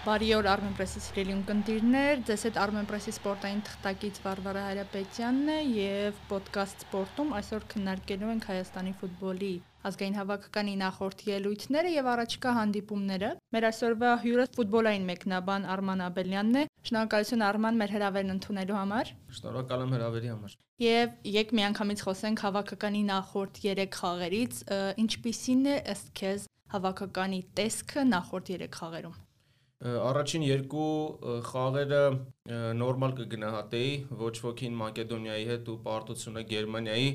Բարի օր Armenpress-ի սիրելի ունկնդիրներ, ձեզ հետ Armenpress-ի սպորտային թղթակից Վարվարա Հարապետյանն է եւ ոդկաստ սպորտում այսօր քննարկելու ենք Հայաստանի ֆուտբոլի ազգային հավաքականի նախորդ ելույթները եւ առաջիկա հանդիպումները։ Մեր այսօրվա հյուրը ֆուտբոլային մեկնաբան Արման Աբելյանն է։ Շնորհակալություն Արման մեր հրավերն ընդունելու համար։ Շնորհակալ եմ հրավերի համար։ Եվ եկ միանգամից խոսենք հավաքականի նախորդ 3 խաղերից, ինչպիսին է ըստ քեզ հավաքականի տեսքը նախորդ 3 խաղերում։ Առաջին երկու խաղերը նորմալ կգնահատեի, ոչ ոքին Մակեդոնիայի հետ ու պարտությունը Գերմանիայի,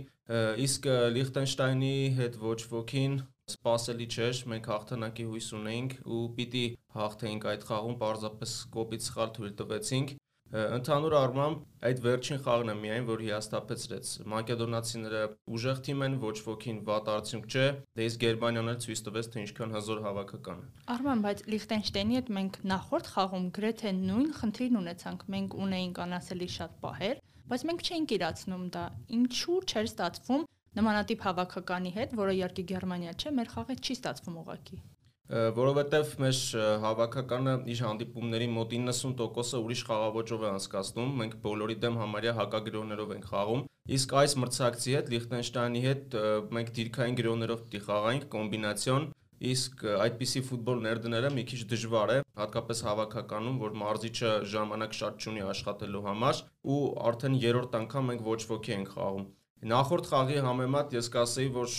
իսկ Լիխտենշտայնի հետ ոչ ոքին սпасելի չէր, մենք հաղթանակի հույս ունեինք ու պիտի հաղթեինք այդ խաղում, պարզապես կոպիտ սխալ թույլ տվեցինք Ընդհանուր առմամբ այդ վերջին խաղն է միայն, որ հիասթափեցրեց։ Մակեդոնացիները ուժեղ թիմ են, ոչ ոքին վատ արդյունք չէ, դե իսկ Գերմանիան էլ ցույց տվեց, թե ինչքան հզոր հավաքական է։ Արման, բայց Լիխտենշտեյնի հետ մենք նախորդ խաղում գրեթե նույն խնդիրն ունեցանք։ Մենք ունեինք անասելի շատ պահեր, բայց մենք չէինք իրացնում դա։ Ինչու չէր ստացվում նմանատիպ հավաքականի հետ, որը իհարկե Գերմանիա չէ, մեր խաղը չի ստացվում ուղակի որովհետև մեր հավաքականը իր հանդիպումների մոտ 90%-ը ուրիշ խաղաոճով է անցկացնում, մենք բոլորի դեմ համարյա հակագրոներով ենք խաղում։ Իսկ այս մրցակցի հետ, Լիխտենշտայնի հետ մենք դիրքային գրոներով պիտի խաղայինք կոմբինացիոն, իսկ այդպիսի ֆուտբոլ ներդները մի քիչ դժվար է, հատկապես հավաքականում, որ մարզիչը ժամանակ շատ չունի աշխատելու համար ու արդեն երրորդ անգամ մենք ոչ ոքի ենք խաղում։ Նախորդ խաղի համեմատ ես կասեի, որ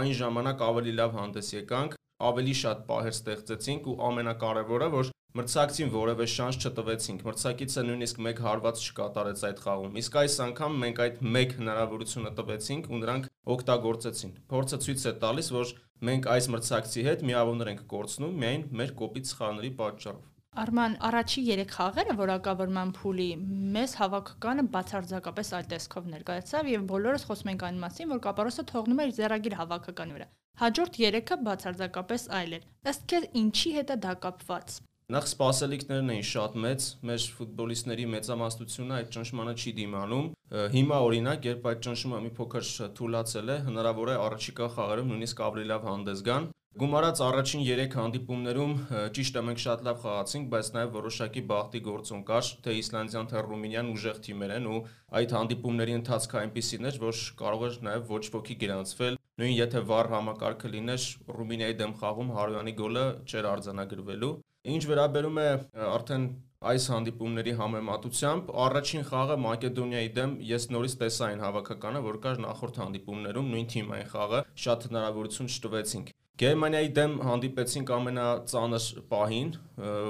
այն ժամանակ ավելի լավ հանդես եկանք, ավելի շատ պահեր ստեղծեցինք ու ամենակարևորը, որ մրցակցին որևէ շանս չտվեցինք։ Մրցակիցը նույնիսկ մեկ հարված չկատարեց այդ խաղում։ Իսկ այս անգամ մենք այդ մեկ հնարավորությունը տվեցինք ու նրանք օգտագործեցին։ Փորձը ցույց է տալիս, որ մենք այս մրցակցի հետ միավորներ ենք կորցնում միայն մեր կոպիտ սխալների պատճառով։ Արման, առաջի 3 խաղերը որակավորման փուլի մեզ հավաքականը բացարձակապես այլ տեսքով ներկայացավ եւ բոլորս խոսում ենք այն մասին, որ Կապարոսը թողնում է իր զերագիր հավաքականի վրա։ Հաջորդ 3-ը բացարձակապես այլ էր։ Ըստ քեզ ինչի հետ է դա կապված։ Նախ սպասելիքներն էին շատ մեծ, մեր ֆուտբոլիստների մեծամասնությունը այդ ճնշմանը չի դիմանում։ Հիմա օրինակ, երբ այդ ճնշումը մի փոքր թուլացել է, հնարավոր է առաջիկա խաղերում նույնիսկ ավելի լավ հանդես գան։ Գումարած առաջին 3 հանդիպումներում ճիշտ է մենք շատ լավ խաղացինք, բայց նաև որոշակի բախտի գործոն կար, թե Իսլանդիան, թե Ռումինիան ուժեղ թիմեր են ու այդ հանդիպումների ընթացքը այնպեսին էր, որ կարող էր նաև ոչ ոքի գրանցվել։ Նույն եթե վառ համակարգը լիներ, Ռումինիայի դեմ խաղում Հարոյանի գոլը չէր արձանագրվելու։ Ինչ վերաբերում է արդեն այս հանդիպումների համեմատությամբ առաջին խաղը Մակեդոնիայի դեմ ես նորից տեսա այն հավաքականը, որ կար նախորդ հանդիպումներում նույն թիմային խաղը, շատ հնարավորություն չտվեցինք։ Գերմանիայի դեմ հանդիպեցինք ամենածանր պահին,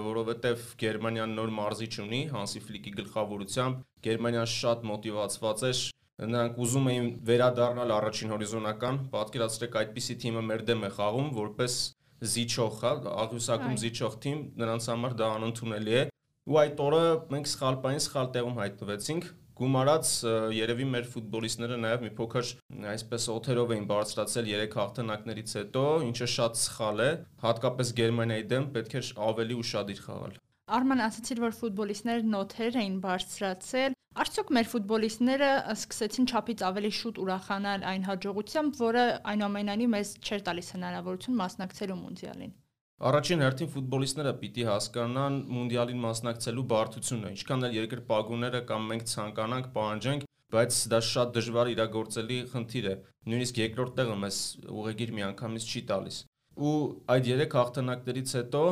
որովհետև Գերմանիան նոր մարզիչ ունի Հանսի Ֆլիկի գլխավորությամբ։ Գերմանիան շատ մոտիվացված էր նրանք ուզում էին վերադառնալ առաջին հորիզոնական, պատկերացրեք այդպիսի թիմը մեր դեմ է խաղում որպես զիջող, հա, աղյուսակում զիջող թիմ, նրանց համար դա անընդունելի է։ Ու այդ օրը մենք սխալ պայն սխալ տեղում հայտնվեցինք, գումարած երևի մեր ֆուտբոլիստները նաև մի փոքր այսպես օթերով էին բարձրացել 3 հաղթանակներից հետո, ինչը շատ սխալ է, հատկապես Գերմանիայի դեմ պետք է ավելի ուշադիր խաղալ։ Արման ասացիր, որ ֆուտբոլիստները նոթեր էին բարձրացել։ Արդյոք մեր ֆուտբոլիստները սկսեցին չափից ավելի շուտ ուրախանալ այն հաջողությամբ, որը այնուամենայնիվ մեզ չէր տալիս հնարավորություն մասնակցելու մունդիալին։ Առաջին հերթին ֆուտբոլիստները պիտի հասկանան մունդիալին մասնակցելու բարդությունը, ինչքան էլ երկրպագուները կամ մենք ցանկանանք, պահանջենք, բայց դա շատ դժվար իրագործելի խնդիր է։ Նույնիսկ երկրորդ տեղը մեզ ուղեգիր միանգամից չի տալիս։ Ու այդ երեք հաղթանակներից հետո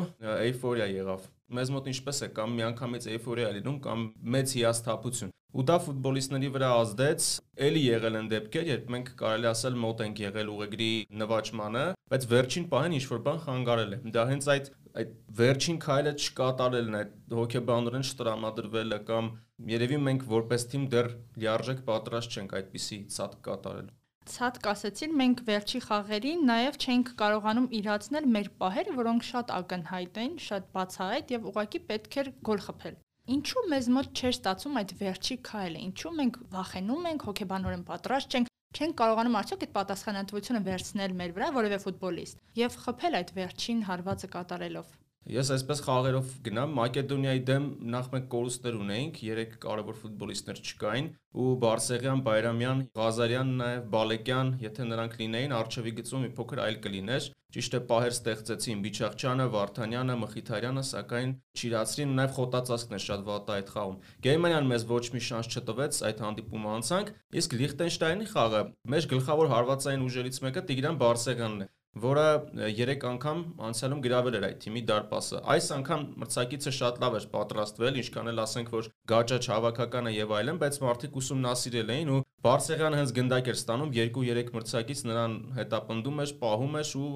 էյֆորիա եղավ։ Մեզ մոտ ինչպես է, կամ միանգամից էյֆորիա լինում, կամ մեծ հիասթափություն ու դա ֆուտբոլիստների վրա ազդեց։ Էլի եղել են դեպքեր, երբ մենք կարելի ասել մոտ ենք եղել ուղեգրի նվաճմանը, բայց վերջին պահին ինչ որ բան խանգարել է։ Դա հենց այդ այդ վերջին քայլը չկատարելն է, հոգեբանորեն չտրամադրվելը կամ երևի մենք որպես թիմ դեռ լիարժեք պատրաստ չենք այդպիսի ցած կատարելու։ Ցած կասեցին, մենք վերջի խաղերին նաև չենք կարողանում իրացնել մեր պահերը, որոնք շատ ակնհայտ են, շատ բացահայտ եւ ուղղակի պետք էր գոլ խփել։ Ինչու մեզ մոտ չէր ստացվում այդ վերջի քայլը։ Ինչու մենք վախենում ենք, հոգեբանորեն պատրաստ չենք, չենք կարողանում արդյոք այդ պատասխանատվությունը վերցնել մեր վրա որևէ ֆուտբոլիստ եւ խփել այդ վերջին հարվածը կատարելով։ Ես այսպես խաղերով գնամ Մակեդոնիայի դեմ նախ մենք կորուստներ ունեինք, 3 կարևոր ֆուտբոլիստներ չկային ու Բարսեղյան, Բայրամյան, Ղազարյան, նաև Բալեկյան, եթե նրանք լինեին, արչեվի գծում մի փոքր այլ կլիներ։ Ճիշտ է, պահեր ստեղծեցին Բիչախչյանը, Վարդանյանը, Մխիթարյանը, սակայն չիրացրին, նաև Խոտածածկն է շատ վատ այդ խաղում։ Գերմանիան մեզ ոչ մի շանս չտվեց այդ հանդիպումը անցանք, իսկ Լիխտենշտայնի խաղը մեր գլխավոր հարվածային ուժերից մեկը Տիգրան Բարսեղյանն է որը 3 անգամ անցյալում գրավել էր այդ թիմի դարպասը։ Այս անգամ մրցակիցը շատ լավ էր պատրաստվել, ինչքան էլ ասենք, որ գաճաճ հավաքականը եւ այլն, բայց մարդիկ ուսումնասիրել էին ու Բարսեղյանը հենց գնդակ էր ստանում 2-3 մրցակից նրան հետապնդում էր, պահում էր ու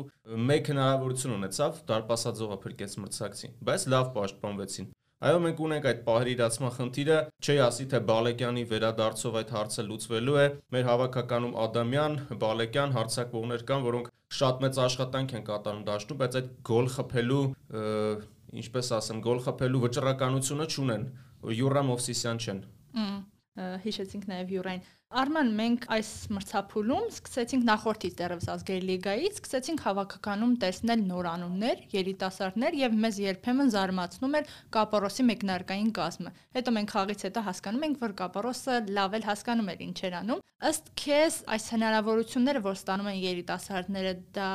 մեկ հնարավորություն ունեցավ դարպասաձողը փրկեց մրցակցին, բայց լավ պաշտպանվեցին։ Այո, մենք ունենք այդ պահերի իրացման խնդիրը, չի ասի թե Բալեկյանի վերադարձով այդ հարցը լուծվելու է։ Մեր հավաքականում Ադամյան, Բալեկյան հարցակողներ կան, որոնք շատ մեծ աշխատանք են կատարում դաշտում, բայց այդ գոլ խփելու, ինչպես ասեմ, գոլ խփելու վճռականությունը չունեն։ Յուրա Մովսիսյան չեն։ Հիշեցինք նաև Յուրային։ Արման, մենք այս մրցափուլում սկսեցինք նախորդից դեռևս ազգերի լիգայից, սկսեցինք հավաքականում տեսնել նոր անուններ, երիտասարդներ եւ մեզ երբեմն զարմացնում էր Կապորոսի մեկնարկային կազմը։ Հետո մենք խաղից հետո հասկանում ենք, որ Կապորոսը լավ էլ հասկանում էր ինչ էր անում։ Ըստ քեզ այս հնարավորությունները, որ ստանում են երիտասարդները, դա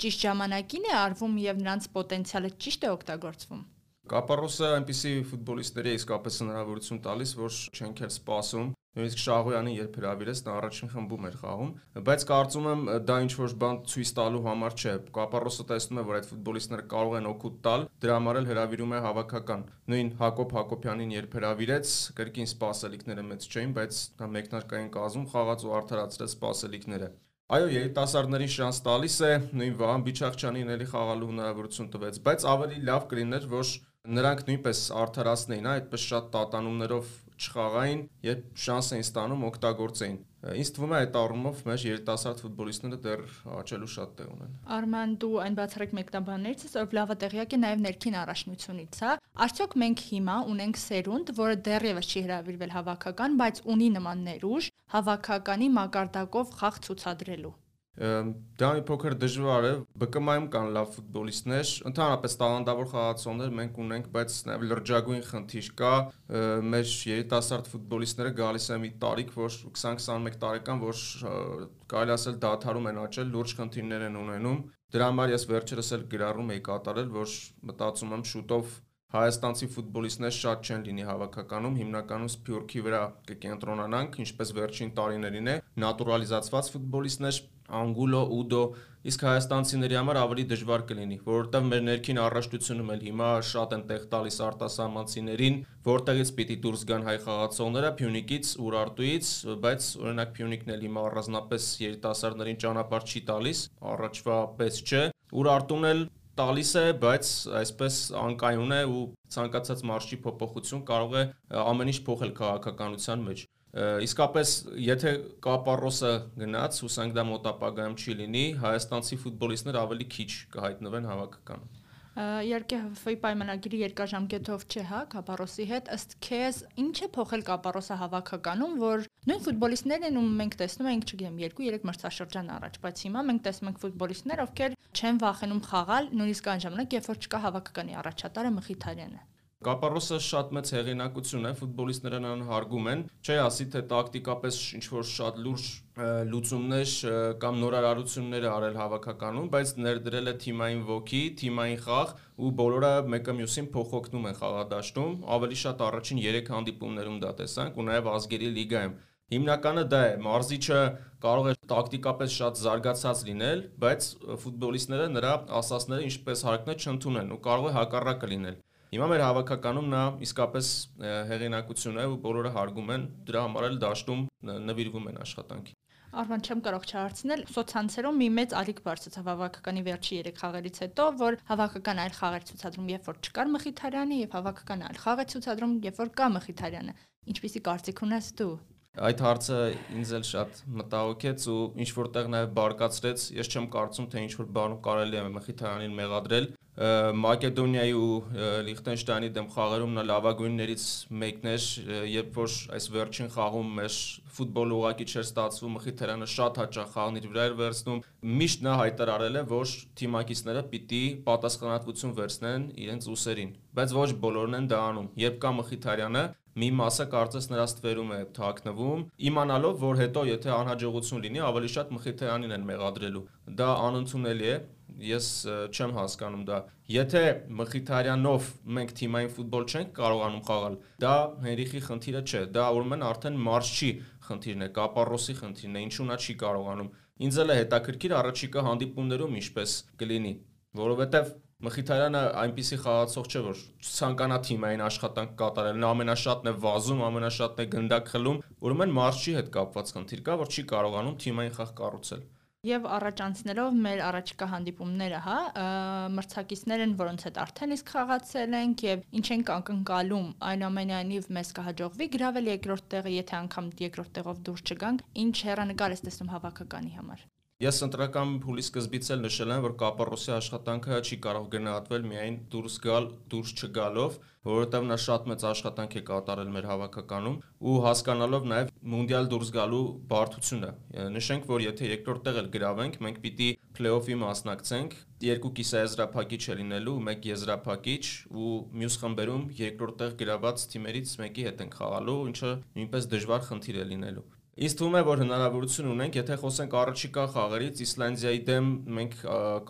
ճիշտ ժամանակին է արվում եւ նրանց պոտենցիալը ճիշտ է օգտագործվում։ Կապարոսը այնպիսի ֆուտբոլիստների իսկապես հնարավորություն տալիս, որ չենք էլ սպասում։ Նույնիսկ Շահոյանին երբ հրավիրեց, նա առաջին խմբում էր խաղում, բայց կարծում եմ դա ինչ որ բան ցույց տալու համար չէ։ Կապարոսը տեսնում է, որ այդ ֆուտբոլիստները կարող են օգուտ տալ, դրա համար էլ հրավիրում է հավաքական։ Նույն Հակոբ Հակոբյանին երբ հրավիրեց, կրկին սպասելիքները մեծ չէին, բայց նա մեկնարկային կազմում խաղաց ու արդարացրեց սպասելիքները։ Այո, երիտասարդներին շանս տալիս է, նույն Վահան Բիչախչյանին էլի խաղալու հնարավորություն տվեց, բայց ավելի լավ կլիներ, որ նրանք նույնպես արդարացնեին, այդպես շատ տատանումներով չխաղային, երբ շանս էին ստանում օգտագործեին։ Ինձ թվում է այդ առումով մեր երիտասարդ ֆուտբոլիստները դեռ աճելու շատ տեղ ունեն։ Արման դու այն բացառիկ մեկնաբաններից ես, որ լավը տեղյակ է նաև ներքին առաջնությունից, հա։ Արդյոք մենք հիմա ունենք սերունդ, որը դեռևս չի հրավիրվել հավաքական, բայց ունի նման ներուժ հավաքականի մակարդակով խաղ ցուցադրելու։ Դա մի փոքր դժվար է։ ԲԿՄ-ում կան լավ ֆուտբոլիստներ, ընդհանրապես տաղանդավոր խաղացողներ մենք ունենք, բայց նաև լրջագույն խնդիր կա։ Մեր երիտասարդ ֆուտբոլիստները գալիս են մի տարիք, որ 20-21 տարեկան, որ կարելի ասել դադարում են աճել, լուրջ խնդիրներ են ունենում։ Դրա համար ես վերջերս էլ գրառում էի կատարել, որ մտածում եմ շուտով հայաստանցի ֆուտբոլիստներ շատ չեն լինի հավաքականում, հիմնականում Սփյուռքի վրա կկենտրոնանանք, ինչպես վերջին տարիներին է, նատուրալիզացված ֆուտբոլիստներ Անգուլո, Ուդո, իսկ հայաստանցիների համար ավելի դժվար կլինի, որովհետև մեր ներքին առաշտությունում էլ հիմա շատ են տեղ տալիս արտասահմանցիներին, որտեղից պիտի դուրս գան հայ խաղացողները Փյունիկից, Ուրարտուից, բայց օրինակ Փյունիկն էլ հիմա առանձնապես երիտասարդներին ճանապարհ չի տալիս, առաջվա պես չէ։ Ուրարտուն էլ տալիս է, բայց այսպես անկայուն է ու ցանկացած մարշի փոփոխություն կարող է ամեն ինչ փոխել քաղաքականության մեջ իսկապես եթե Կապարոսը գնաց, հուսանք դա մոտ ապագայում չի լինի, հայաստանցի ֆուտբոլիստներ ավելի քիչ կհայտնվեն հավաքականում։ Իհարկե ՀՖ-ի պայմանագիրի երկարաժամկետով չէ, հա, Կապարոսի հետ, ըստ քեզ, ինչ է փոխել Կապարոսը հավաքականում, որ նույն ֆուտբոլիստներն են ու մենք տեսնում ենք, չգիտեմ, 2-3 մրցաշրջան առաջ, բայց հիմա մենք տեսնում ենք ֆուտբոլիստներ, ովքեր չեն վախենում խաղալ, նույնիսկ այն ժամանակ, երբ որ չկա հավաքականի առաջատարը Մխիթարյանը։ Կապարոսը շատ մեծ հեղինակություն է, ֆուտբոլիստները նրան հարգում են։ Չէ ասի թե տակտիկապես ինչ որ շատ լուրջ լուծումներ կամ նորարարություններ արել հավաքականում, բայց ներդրել է թիմային ոգի, թիմային խաղ ու բոլորը մեկը մյուսին փոխօգնում են խաղադաշտում։ Ավելի շատ առաջին 3 հանդիպումներում դա տեսանք ու նաև ազգերի լիգայում։ Հիմնականը դա է, մարզիչը կարող է տակտիկապես շատ զարգացած լինել, բայց ֆուտբոլիստները նրա ասասները ինչպես հարկն է չընդունեն ու կարող է հակառակը լինել։ Հիմա մեր հավաքականում նա իսկապես հեղինակություն է ու բոլորը հարգում են, դրա համար էլ դաշտում նվիրվում են աշխատանքի։ Արման չեմ կարող չհարցնել, սոցցանցերում մի մեծ ալիք բարձրացավ հավաքականի վերջի 3 խաղերից հետո, որ հավաքական այլ խաղեր ցուցադրում, երբ որ չկար Մխիթարյանը եւ հավաքական այլ խաղ է ցուցադրում, երբ որ կա Մխիթարյանը։ Ինչպիսի կարծիք ունես դու։ Այդ հարցը ինձ էլ շատ մտահոգեց ու ինչ որտեղ նաև բարկացրեց։ Ես չեմ կարծում, թե ինչ որ բանում կարելի է Մխիթարանին մեղադրել, Մակեդոնիայի ու Լիխտենշտայնի դեմ խաղերում նա լավագույններից մեկն էր, երբ որ այս վերջին խաղում մեր ֆուտբոլը ուղակի չէր ստացվում, Մխիթարյանը շատ հաճախ խաղն իր վրա էր վերցնում։ Միշտ նա հայտարարել է, որ թիմակիցները պիտի պատասխանատվություն վերցնեն իրենց ուսերին, բայց ոչ բոլորն են դա անում։ Երբ կա Մխիթարյանը, մի մասը կարծես նրա ստվերում է թաքնվում, իմանալով, որ հետո եթե անհաջողություն լինի, ավելի շատ Մխիթայանին են մեղադրելու։ Դա անընդունելի է, ես չեմ հասկանում դա։ Եթե Մխիթարյանով մենք թիմային ֆուտբոլ չենք կարողանում խաղալ, դա Հենրիխի խնդիրը չէ, դա ուրեմն արդեն Մարշչի խնդիրն է, Կապարոսի խնդիրն է, ինչու նա չի կարողանում։ Ինձ էլ է հետաքրքիր առաջիկա հանդիպումներում ինչպես կլինի, որովհետև Մխիթարյանը այնպիսի խաղացող չէ, որ ցանկանա թիմային աշխատանք կատարել, նա ամենաշատն է վազում, ամենաշատն է գնդակ խլում, ուրեմն Մարշչի հետ կապված խնդիր կա, որ չի կարողանում թիմային խաղ կառուցել։ Եվ առաջանցնելով մեր առաջիկա հանդիպումները, հա, մրցակիցներ են, որոնց հետ արդեն իսկ խաղացել ենք եւ ինչ են ակնկալում, այնուամենայնիվ մեզ կհաջողվի գրավել երկրորդ տեղը, եթե անգամ երկրորդ տեղով դուրս չգանք, ինչ հերանեկար է տեսնում հավաքականի համար։ Ես ընտրական փուլի սկզբից էլ նշել եմ, որ Կապարոսի աշխատանքը չի կարող գնահատվել միայն դուրս գալ, դուրս չգալով, որովհետև նա շատ մեծ աշխատանք է կատարել մեր հավաքականում ու հասկանալով նաև մունդիալ դուրս գալու բարդությունը։ Նշենք, որ եթե երկրորդ տեղ էլ գրավենք, մենք պիտի փլեյոֆի մասնակցենք, երկու կիսաեզրափակիչ է լինելու, մեկ եզրափակիչ ու մյուս խմբերում երկրորդ տեղ գրաված թիմերից մեկի հետ ենք խաղալու, ինչը նույնպես դժվար խնդիր է լինելու։ Իսկ թվում է, որ հնարավորություն ունենք, եթե խոսենք առաջիկա խաղերից, Իսլանդիայի դեմ մենք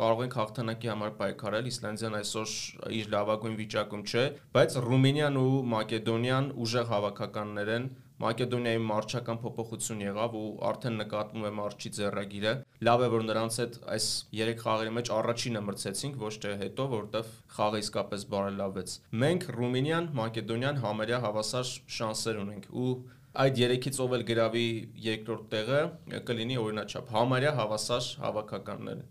կարող ենք հաղթանակի համար պայքարել։ Իսլանդիան այսօր իր լավագույն վիճակում չէ, բայց Ռումինիան ու Մակեդոնիան ուժեղ հավաքականներ են, Մակեդոնիայի մարչական փոփոխություն եղավ ու արդեն նկատվում է մարչի ձեռագիրը։ Լավ է որ նրանց հետ այս 3 խաղերի մեջ առաջինը մրցեցինք, ոչ թե հետո, որովհետև խաղը իսկապես բարելավեց։ Մենք Ռումինիան, Մակեդոնիան համարյա հավասար շանսեր ունենք ու այդ երեքից ով էլ գրավի երկրորդ տեղը կլինի օրինաչափ. Համարյա հավասար հավաքականները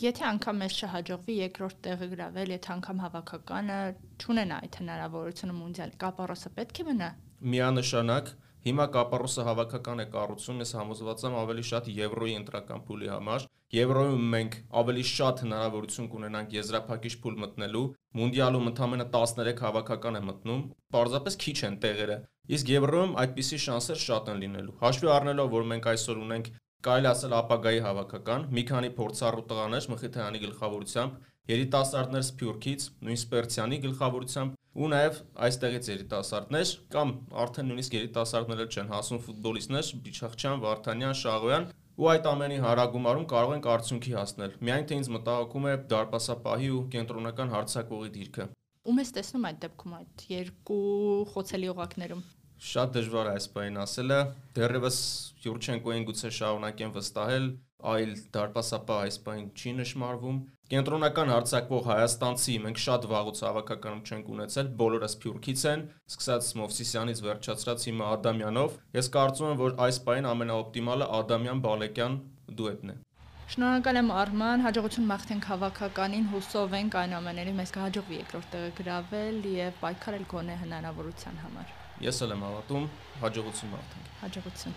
Եթե անգամ մեզ չհաջողվի երկրորդ տեղը գրավել, եթե անգամ հավաքականը չունենա այդ հնարավորությունը մունդիալ, կապարոսը պետք է մնա։ Միանշանակ Հիմա Կապարոսը հավաքական է կառուցում, ես համոզված եմ ավելի շատ Եվրոյի ընտրական փուլի համար։ Եվրոյում մենք ավելի շատ հնարավորություն կունենանք եզրափակիչ փուլ մտնելու։ Մունդիալում ընդամենը 13 հավաքական է մտնում, պարզապես քիչ են տեղերը։ Իսկ Եվրոյում այդպիսի շանսեր շատ են լինելու։ Հաշվի առնելով, որ մենք այսօր ունենք կարելի ասել ապագայի հավաքական, մի քանի փորձառու տղաներ Մխիթարյանի գլխավորությամբ, երիտասարդներ Սփյուռքից, նույն Սպերցյանի գլխավորությամբ ու նաև այստեղից երիտասարդներ կամ արդեն նույնիսկ երիտասարդներ չեն, հասուն ֆուտբոլիստներ Բիչախչյան, Վարդանյան, Շաղոյան ու այդ ամենի հարագումարում կարող ենք արդյունքի հասնել։ Միայն թե ինձ մտահոգում է դարպասապահի ու կենտրոնական հարցակողի դիրքը։ Ում ես տեսնում այդ դեպքում այդ երկու խոցելի օղակներում։ Շատ դժվար է այս բանին ասելը։ Դեռևս Յուրչենկոին գուցե շարունակեն վստահել, այլ դարպասապա այս բանին չի նշмарվում։ Կենտրոնական հարցակվող հայաստանցի մենք շատ վաղուց հավաքականում չենք ունեցել, բոլորը սփյուռքից են, սկսած Մովսիսյանից վերջացրած հիմա Ադամյանով։ Ես կարծում եմ, որ այս պայն ամենաօպտիմալը Ադամյան Բալեկյան դուետն է։ Շնորհակալ եմ Արման, հաջողություն մաղթենք հավաքականին, հուսով ենք այն ամենը մեզ կհաջողվի երկրորդ տեղը գրավել եւ պայքարել գոնե հնարավորության համար։ Ես էլ եմ հավատում, հաջողություն մաղթենք։ Հաջողություն։